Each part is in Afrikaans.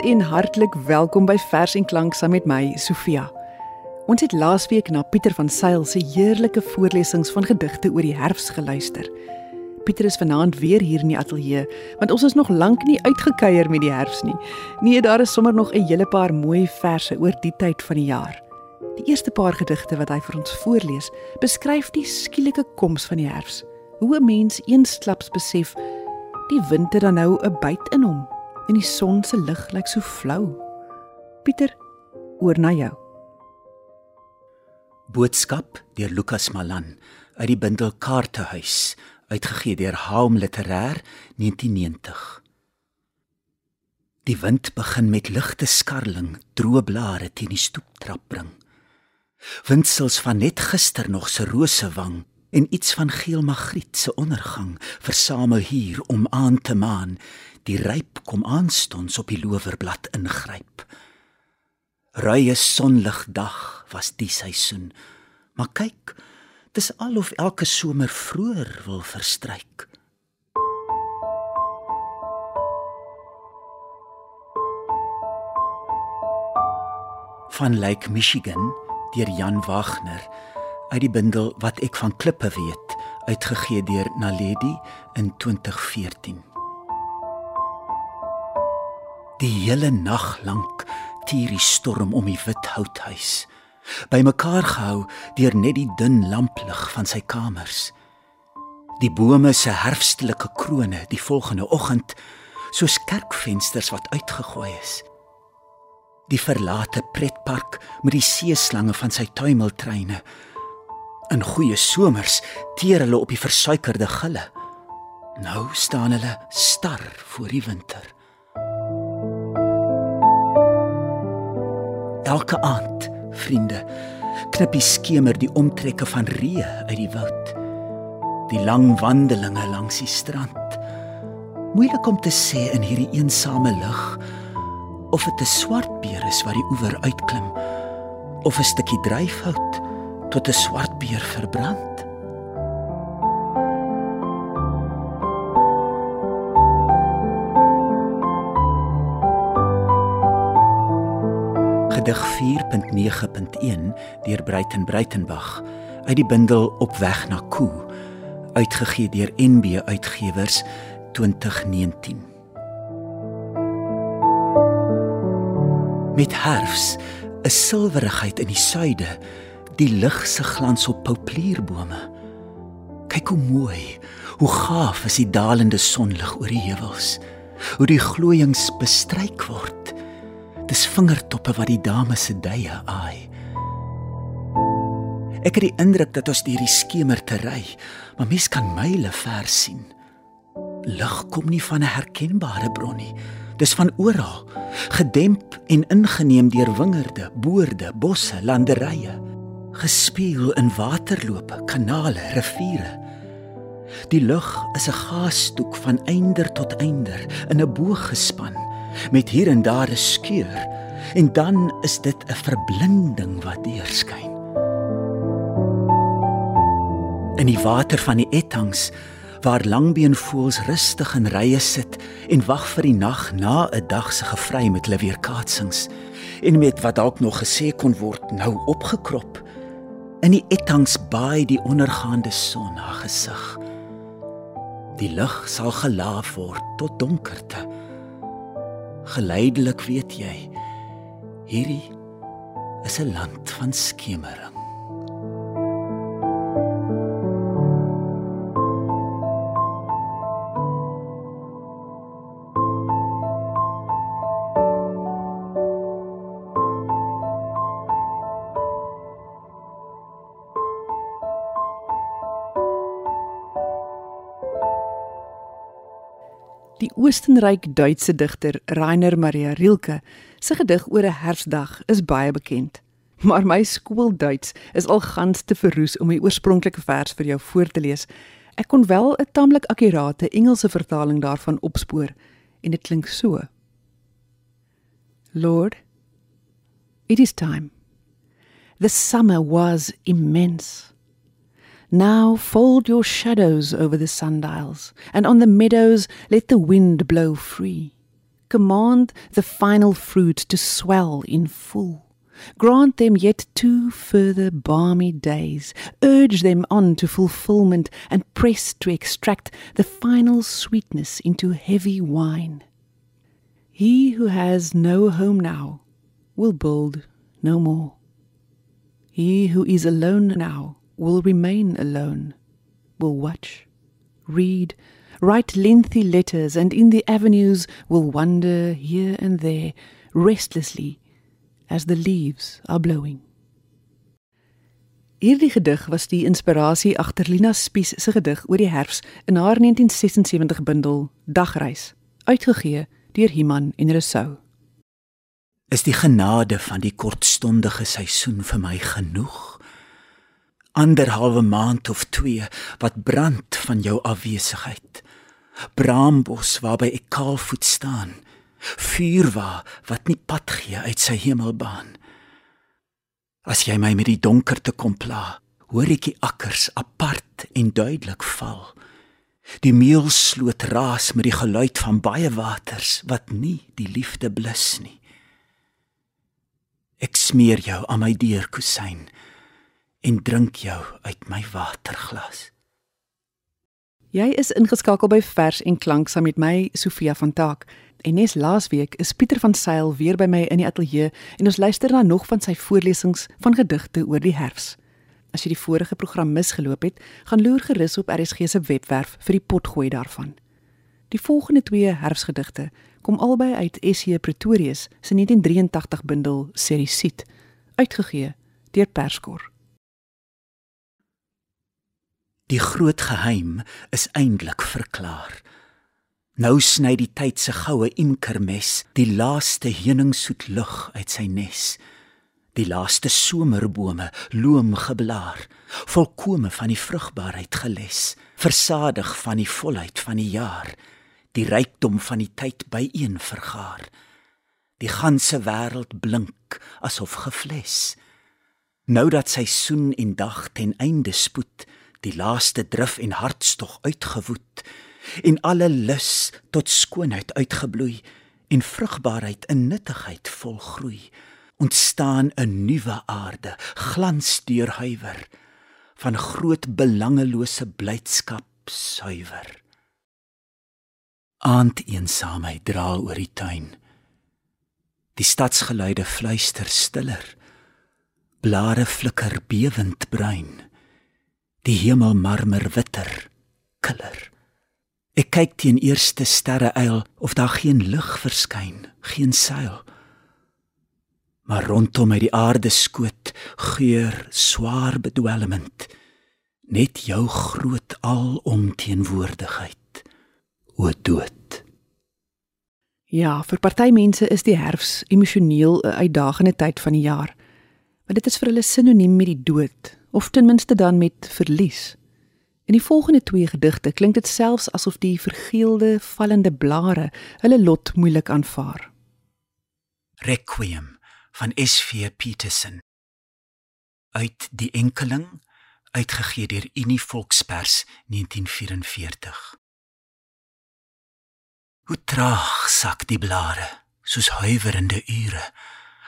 Goeienaand en hartlik welkom by Vers en Klank saam met my, Sofia. Ons het laasweek na Pieter van Sail se heerlike voorlesings van gedigte oor die herfs geluister. Pieter is vanaand weer hier in die ateljee, want ons is nog lank nie uitgekuier met die herfs nie. Nee, daar is sommer nog 'n hele paar mooi verse oor die tyd van die jaar. Die eerste paar gedigte wat hy vir ons voorlees, beskryf die skielike koms van die herfs. Hoe 'n mens eensklaps besef die winter dan nou 'n byt in hom en die son se lig lyk so flou. Pieter, oor na jou. Boodskap deur Lukas Malan uit die bundel Kaartehuis uitgegee deur Haum Literêr 1990. Die wind begin met ligte skarling droë blare teen die stoeptrap bring. Windsels van net gister nog se rose wang en iets van geel magriet se ondergang versamel hier om aan te maan. Die ryp kom aanstonds op die lowerblad ingryp. Rye sonlig dag was die seisoen. Maar kyk dis alof elke somer vroeër wil verstryk. Van Lake Michigan deur Jan Wagner uit die bundel wat ek van klippe weet uitgegee deur Naledi in 2014 Die hele nag lank tier die storm om die wit houthuis. Bymekaar gehou deur net die dun lamplig van sy kamers. Die bome se herfstelike krones die volgende oggend soos kerkvensters wat uitgegooi is. Die verlate pretpark met die seeslange van sy tuimeltreine In goeie somers teer hulle op die versuikerde gulle. Nou staan hulle star voor die winter. Elke aand, vriende, knip die skemer die omtrekke van reë uit die woud. Die lang wandelinge langs die strand. Moeilik om te sê in hierdie eensame lug of dit 'n swart beer is wat die oewer uitklim of 'n stukkie dryfhout tot 'n swart beer verbrand. Gedig 4.9.1 deur Breiten Breitenbach uit die bundel Op weg na Koe uitgegee deur NB Uitgewers 2019. Met herfs 'n silwerigheid in die suide die lig se glans op pauplierbome. Kyk hoe mooi, hoe gaaf is die dalende sonlig oor die heuwels. Hoe die glooiings bestryk word. Dis vingertoppe wat die dames se duie aai. Ek het die indruk dat ons deur die skemer te ry, maar mens kan myle ver sien. Lig kom nie van 'n herkenbare bron nie. Dis van oral, gedemp en ingeneem deur wingerde, boorde, bosse, landerye gespieël in waterloope, kanale, riviere. Die lug is 'n gaasdoek van einder tot einder in 'n boog gespan met hier en daar 'n skeur en dan is dit 'n verblinding wat deurskyn. In die water van die etangs waar langbeenvoëls rustig in rye sit en wag vir die nag na 'n dag se gevry met hulle weerkaatsings en met wat dalk nog gesê kon word nou opgekrop In die etangs baai die ondergaande son haar gesig. Die lig sal gelaaf word tot donkerte. Geleidelik weet jy, hierdie is 'n land van skemering. Die Oostenryk Duitse digter Rainer Maria Rilke se gedig oor 'n herfsdag is baie bekend. Maar my skoolduits is al gans te verroes om die oorspronklike vers vir jou voor te lees. Ek kon wel 'n tamelik akkurate Engelse vertaling daarvan opspoor en dit klink so: Lord, it is time. The summer was immense. Now fold your shadows over the sundials, and on the meadows let the wind blow free. command the final fruit to swell in full. Grant them yet two further balmy days, urge them on to fulfillment, and press to extract the final sweetness into heavy wine. He who has no home now will build no more. He who is alone now will remain alone, will watch, read, write lengthy letters, and in the avenues will wander here and there restlessly as the leaves are blowing. Hierdie gedig was die inspirasie agter Lina Spies se gedig oor die herfs in haar 1976 bundel Dagreis, uitgegee deur Iman en Resou. Is die genade van die kortstondige seisoen vir my genoeg? Anderhalwe maand of 2 wat brand van jou afwesigheid. Braambos waarby ek kaalvoet staan. Vuurwa wat nie pad gee uit sy hemelbaan. As jy my met die donkerte kom pla, hoor ek die akkers apart en duidelik val. Die meelsloot raas met die geluid van baie waters wat nie die liefde blus nie. Ek smeer jou aan my deurkusyn en drink jou uit my waterglas. Jy is ingeskakel by Vers en Klank saam met my Sofia van Taak. En nes laasweek is Pieter van Sail weer by my in die ateljee en ons luister na nog van sy voorlesings van gedigte oor die herfs. As jy die vorige program misgeloop het, gaan loer gerus op RSG se webwerf vir die potgooi daarvan. Die volgende twee herfsgedigte kom albei uit SC Pretorius se 1983 bundel Serisiet, uitgegee deur Perskor. Die groot geheim is eintlik verklaar. Nou sny die tyd se goue imkermes die laaste heuningsoet lug uit sy nes. Die laaste somerbome loom geblaar, volkome van die vrugbaarheid geles, versadig van die volheid van die jaar die rykdom van die tyd byeen vergaar. Die ganse wêreld blink asof gefles. Nou dat seisoen en dag ten einde spoed, die laaste drif en hartstog uitgewoed en alle lus tot skoonheid uitgebloei en vrugbaarheid in nuttigheid volgroei, ontstaan 'n nuwe aarde, glans deur huiwer van groot belangelose blydskap suiwer aandeensaamheid dra oor die tuin. Die stadsgeluide fluister stiller. Blare flikker bewend bruin. Die hemel marmer witter, killer. Ek kyk teen eerste sterre eil of daar geen lig verskyn, geen seil. Maar rondom my die aarde skoot geur swaar bedwelmend net jou groot alomteenwoordigheid o dood. Ja, vir party mense is die herfs emosioneel 'n uitdagende tyd van die jaar. Maar dit is vir hulle sinoniem met die dood of ten minste dan met verlies. In die volgende twee gedigte klink dit selfs asof die vergeelde vallende blare hulle lot moeilik aanvaar. Requiem van S.V. Petersen uit die enkeling uitgegee deur Unie Volkspers 1944 Hoe traag sak die blare, soos huiwerende ure,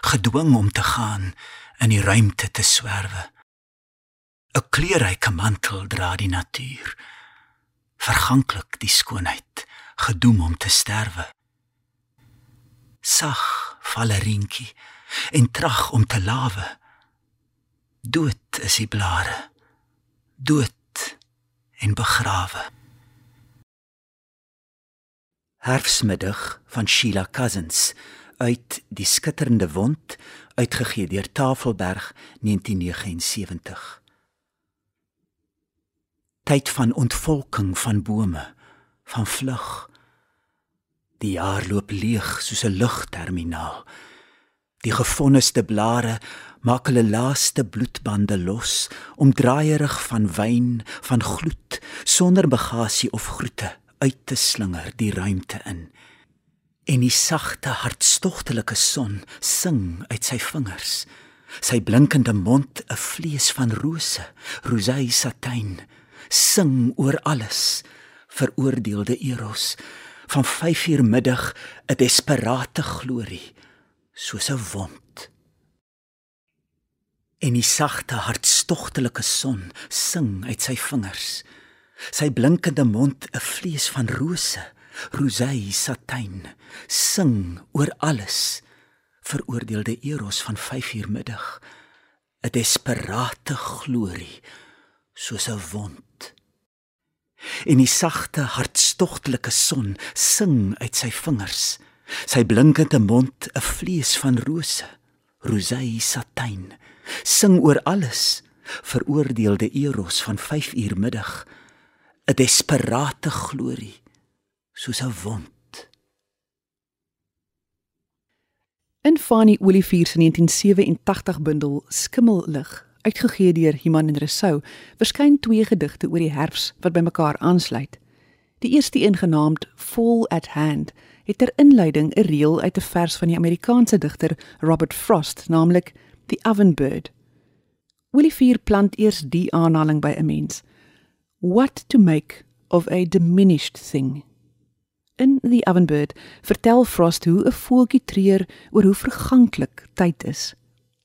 gedwing om te gaan in die ruimte te swerwe. 'n Kleurryke mantel dra die natuur, verganklik die skoonheid, gedoem om te sterwe. Sag val 'n rientjie en trag om te lawe. Dood is die blare, dood en begrawe. Herfsmiddag van Sheila Cousins uit Die skitterende wond uitgegee deur Tafelberg 1979 Tyd van ontvolking van bome van vlug Die jaar loop leeg soos 'n lugterminaal Die gefonniste blare maak hulle laaste bloedbande los om draaierig van wyn van gloed sonder bagasie of groete uit te slinger die ruimte in. En die sagte hartstogtelike son sing uit sy vingers. Sy blinkende mond 'n vlees van rose, rosé satijn, sing oor alles, veroordeelde Eros, van 5uur middag 'n desperate glorie soos 'n wond. En die sagte hartstogtelike son sing uit sy vingers. Sy blinkende mond 'n vlees van rose, rosei satijn, sing oor alles. Veroordeelde Eros van 5uur middag, 'n desperate glorie soos 'n wond. En die sagte hartstogtelike son sing uit sy vingers. Sy blinkende mond 'n vlees van rose, rosei satijn, sing oor alles. Veroordeelde Eros van 5uur middag, 'n desperate glorie soos 'n wond. In Fanny Olivier se 1987 bundel Skimmellig, uitgegee deur Iman en Resou, verskyn twee gedigte oor die herfs wat bymekaar aansluit. Die eerste een genaamd Fall at Hand het ter inleiding 'n reël uit 'n vers van die Amerikaanse digter Robert Frost, naamlik The Ovenbird. Olivier plant eers die aanhaling by 'n mens. What to make of a diminished thing. In The Ovenbird vertel Frost hoe 'n voeltjie treur oor hoe verganklik tyd is.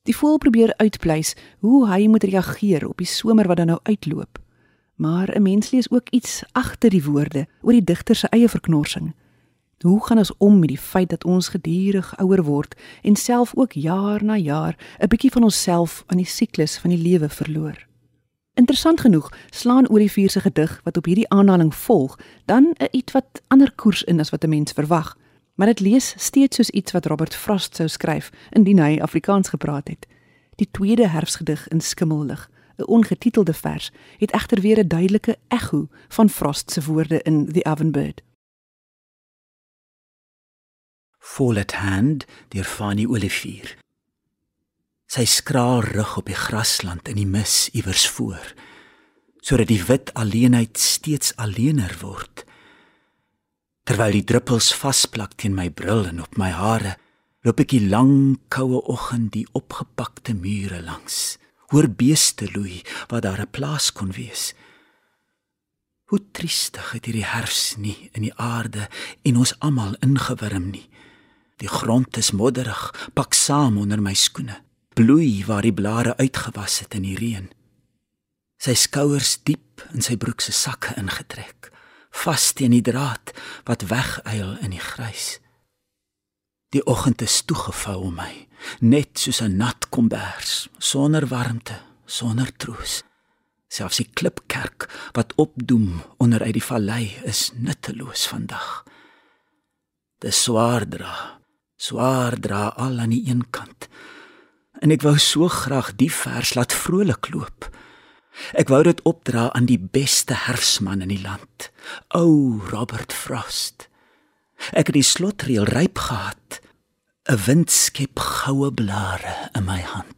Die voël probeer uitpleis hoe hy moet reageer op die somer wat dan nou uitloop. Maar 'n mens lees ook iets agter die woorde oor die digter se eie verknorsing. Hoe gaan ons om met die feit dat ons gedurig ouer word en self ook jaar na jaar 'n bietjie van onsself aan die siklus van die lewe verloor? Interessant genoeg slaan Olivier se gedig wat op hierdie aanhaling volg, dan 'n iets wat ander koers in as wat 'n mens verwag. Maar dit lees steeds soos iets wat Robert Frost sou skryf indien hy Afrikaans gepraat het. Die tweede herfsgedig in Skimmellig, 'n ongetitelde vers, het egter weer 'n duidelike ekho van Frost se woorde in The Ovenbird. Fall at hand deur Fanny Olivier sy skraal rug op die grasland in die mis iewers voor sodat die wit alleenheid steeds alleener word terwyl die druppels vasplak teen my bril en op my hare loop ek die lang koue oggend die opgepakte mure langs. Hoor beeste loei waar daar 'n plaas kon wees. Hoe triestig het hierdie herfs nie in die aarde en ons almal ingewurm nie. Die grond is modderig pak saam onder my skoene bloei waar die blare uitgewas het in die reën. Sy skouers diep in sy broek se sakke ingetrek, vas teen die draad wat weguil in die grys. Die oggend is toegevou om my, net soos 'n nat kombers, sonder warmte, sonder troos. Selfs die klipkerk wat opdoem onder uit die vallei is nutteloos vandag. Dis swaar dra, swaar dra al aan die een kant en ek wou so graag die vers laat vrolik loop. Ek wou dit opdra aan die beste herfsman in die land, ou Robert Frost. Ek het die slotreël ryp gehad, 'n wind skep goue blare in my hand.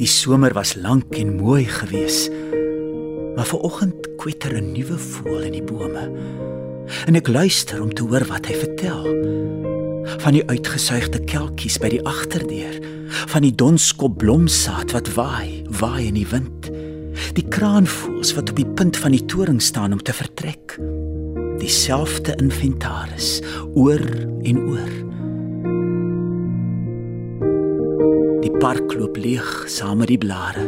Die somer was lank en mooi gewees. Maar vanoggend kwetter 'n nuwe voël in die bome. En ek luister om te hoor wat hy vertel. Van die uitgesuigde kelkies by die agterdeur, van die donskop blomsaad wat waai, waai in die wind. Die kraanvoëls wat op die punt van die toring staan om te vertrek. Dieselfde inventaris oor en oor. Park loop leeg saam met die blare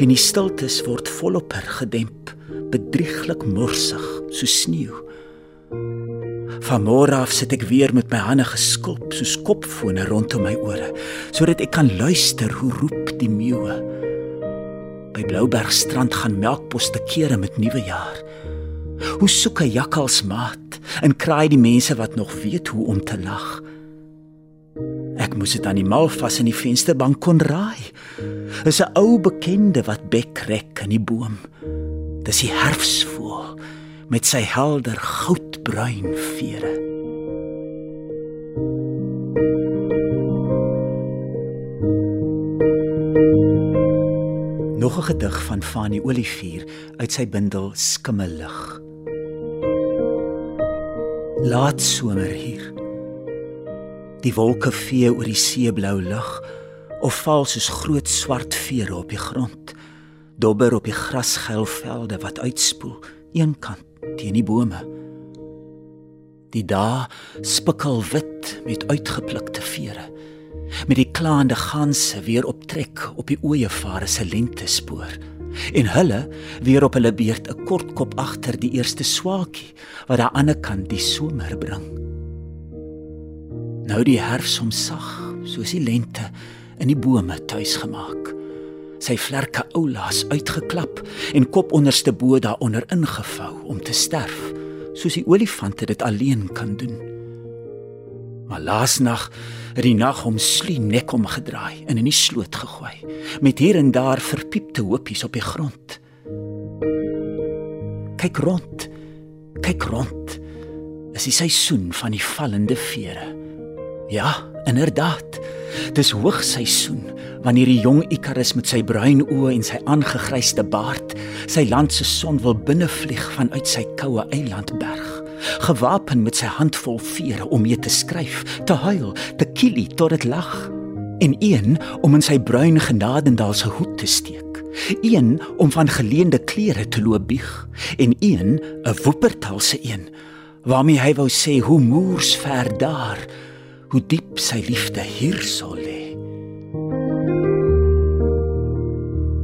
en die stiltes word volop gedemp, bedrieglik morsig so sneeu. Vanmôre af sit ek weer met my hande geskulp soos kopfone rondom my ore, sodat ek kan luister hoe roep die meeuwe. By Bloubergstrand gaan melkposte kere met nuwe jaar. Hoe soek 'n jakkals maat en kraai die mense wat nog weet hoe om te lag. Moes dit aan die mal vas in die vensterbank kon raai. Is 'n ou bekende wat bekrek in die boom. Dis die herfsvoël met sy helder goudbruin vere. Nog 'n gedig van Fanny Olivier uit sy bundel Skimmelig. Laat somer hier Die wolke vee oor die seeblou lug of val soos groot swart vere op die grond. Dobber op die grasgeel velde wat uitspoel eenkant teen die bome. Die dae spikkel wit met uitgeplukte vere. Met die klaande ganse weer op trek op die ooeëvare se lentespoor en hulle weer op hulle beurt 'n kort kop agter die eerste swaakie wat aan die ander kant die somer bring. Nou die herfs hom sag, soos die lente in die bome tuis gemaak. Sy vlerke oulaas uitgeklap en kop onderste bo daaronder ingevou om te sterf, soos die olifante dit alleen kan doen. Maar laasnag het die nag hom slie nek omgedraai en in die sloot gegooi met hier en daar verpiepte hoopies op die grond. Kyk rond. Kyk rond. Is die seisoen van die vallende vere. Ja, inderdaad. Dis hoogseisoen wanneer die jong Ikarus met sy bruin oë en sy aangegryste baard sy land se son wil binnevlieg vanuit sy koue eilandberg gewapen met sy handvol vere om mee te skryf, te huil, te kielie tot dit lag, en een om in sy bruin genadendaal se hoed te steek, een om van geleende klere te loop bieg, en een 'n woepertalse een waarmee hy wou sê hoe moers ver daar, hoe diep sy liefde hier sou lê.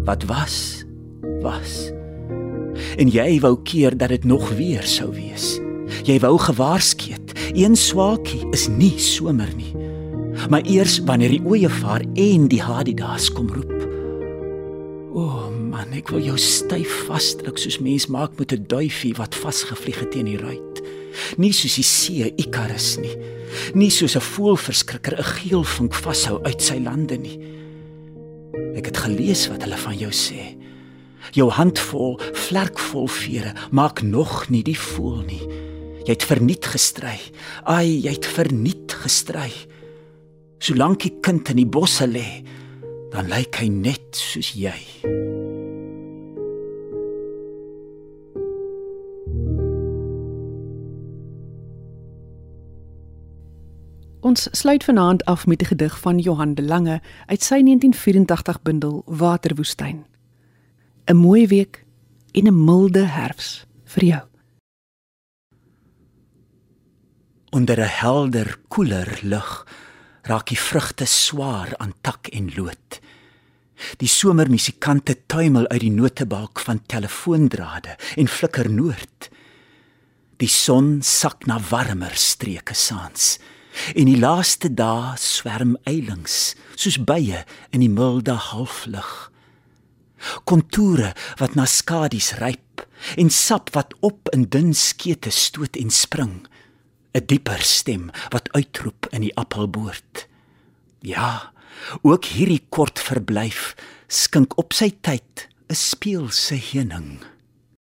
Wat was? Was. En jy wou keer dat dit nog weer sou wees. Jy wou gewaarsku het. Een swaakie is nie somer nie. Maar eers wanneer die ooeievaar en die hadidas kom roep. O oh man, ek wil jou styf vasdruk soos mens maak met 'n duifie wat vasgevlieg het teen die ruit. Nie soos die see Ikarus nie. Nie soos 'n voelverskrikker 'n geel vink vashou uit sy lande nie. Ek het gelees wat hulle van jou sê. Jou handvol, vlerkvol vere maak nog nie die voel nie. Jy het verniet gestry. Ai, jy het verniet gestry. Solank die kind in die bosse lê, dan lyk hy net soos jy. Ons sluit vanaand af met 'n gedig van Johan de Lange uit sy 1984 bundel Waterwoestyn. 'n Mooi week en 'n milde herfs vir jou. Onder 'n helder, koeler lug raak die vrugte swaar aan tak en lood. Die somermusikante tuimel uit die notebalk van telefoondrade en flikker noord. Die son sak na warmer streke saans. En die laaste dae swerm eilings soos bye in die milde halflig. Konture wat na skadies ryp en sap wat op in dun skete stoot en spring. 'n dieper stem wat uitroep in die appelboord. Ja, ook hierdie kort verblyf skink op sy tyd 'n speelse heuning.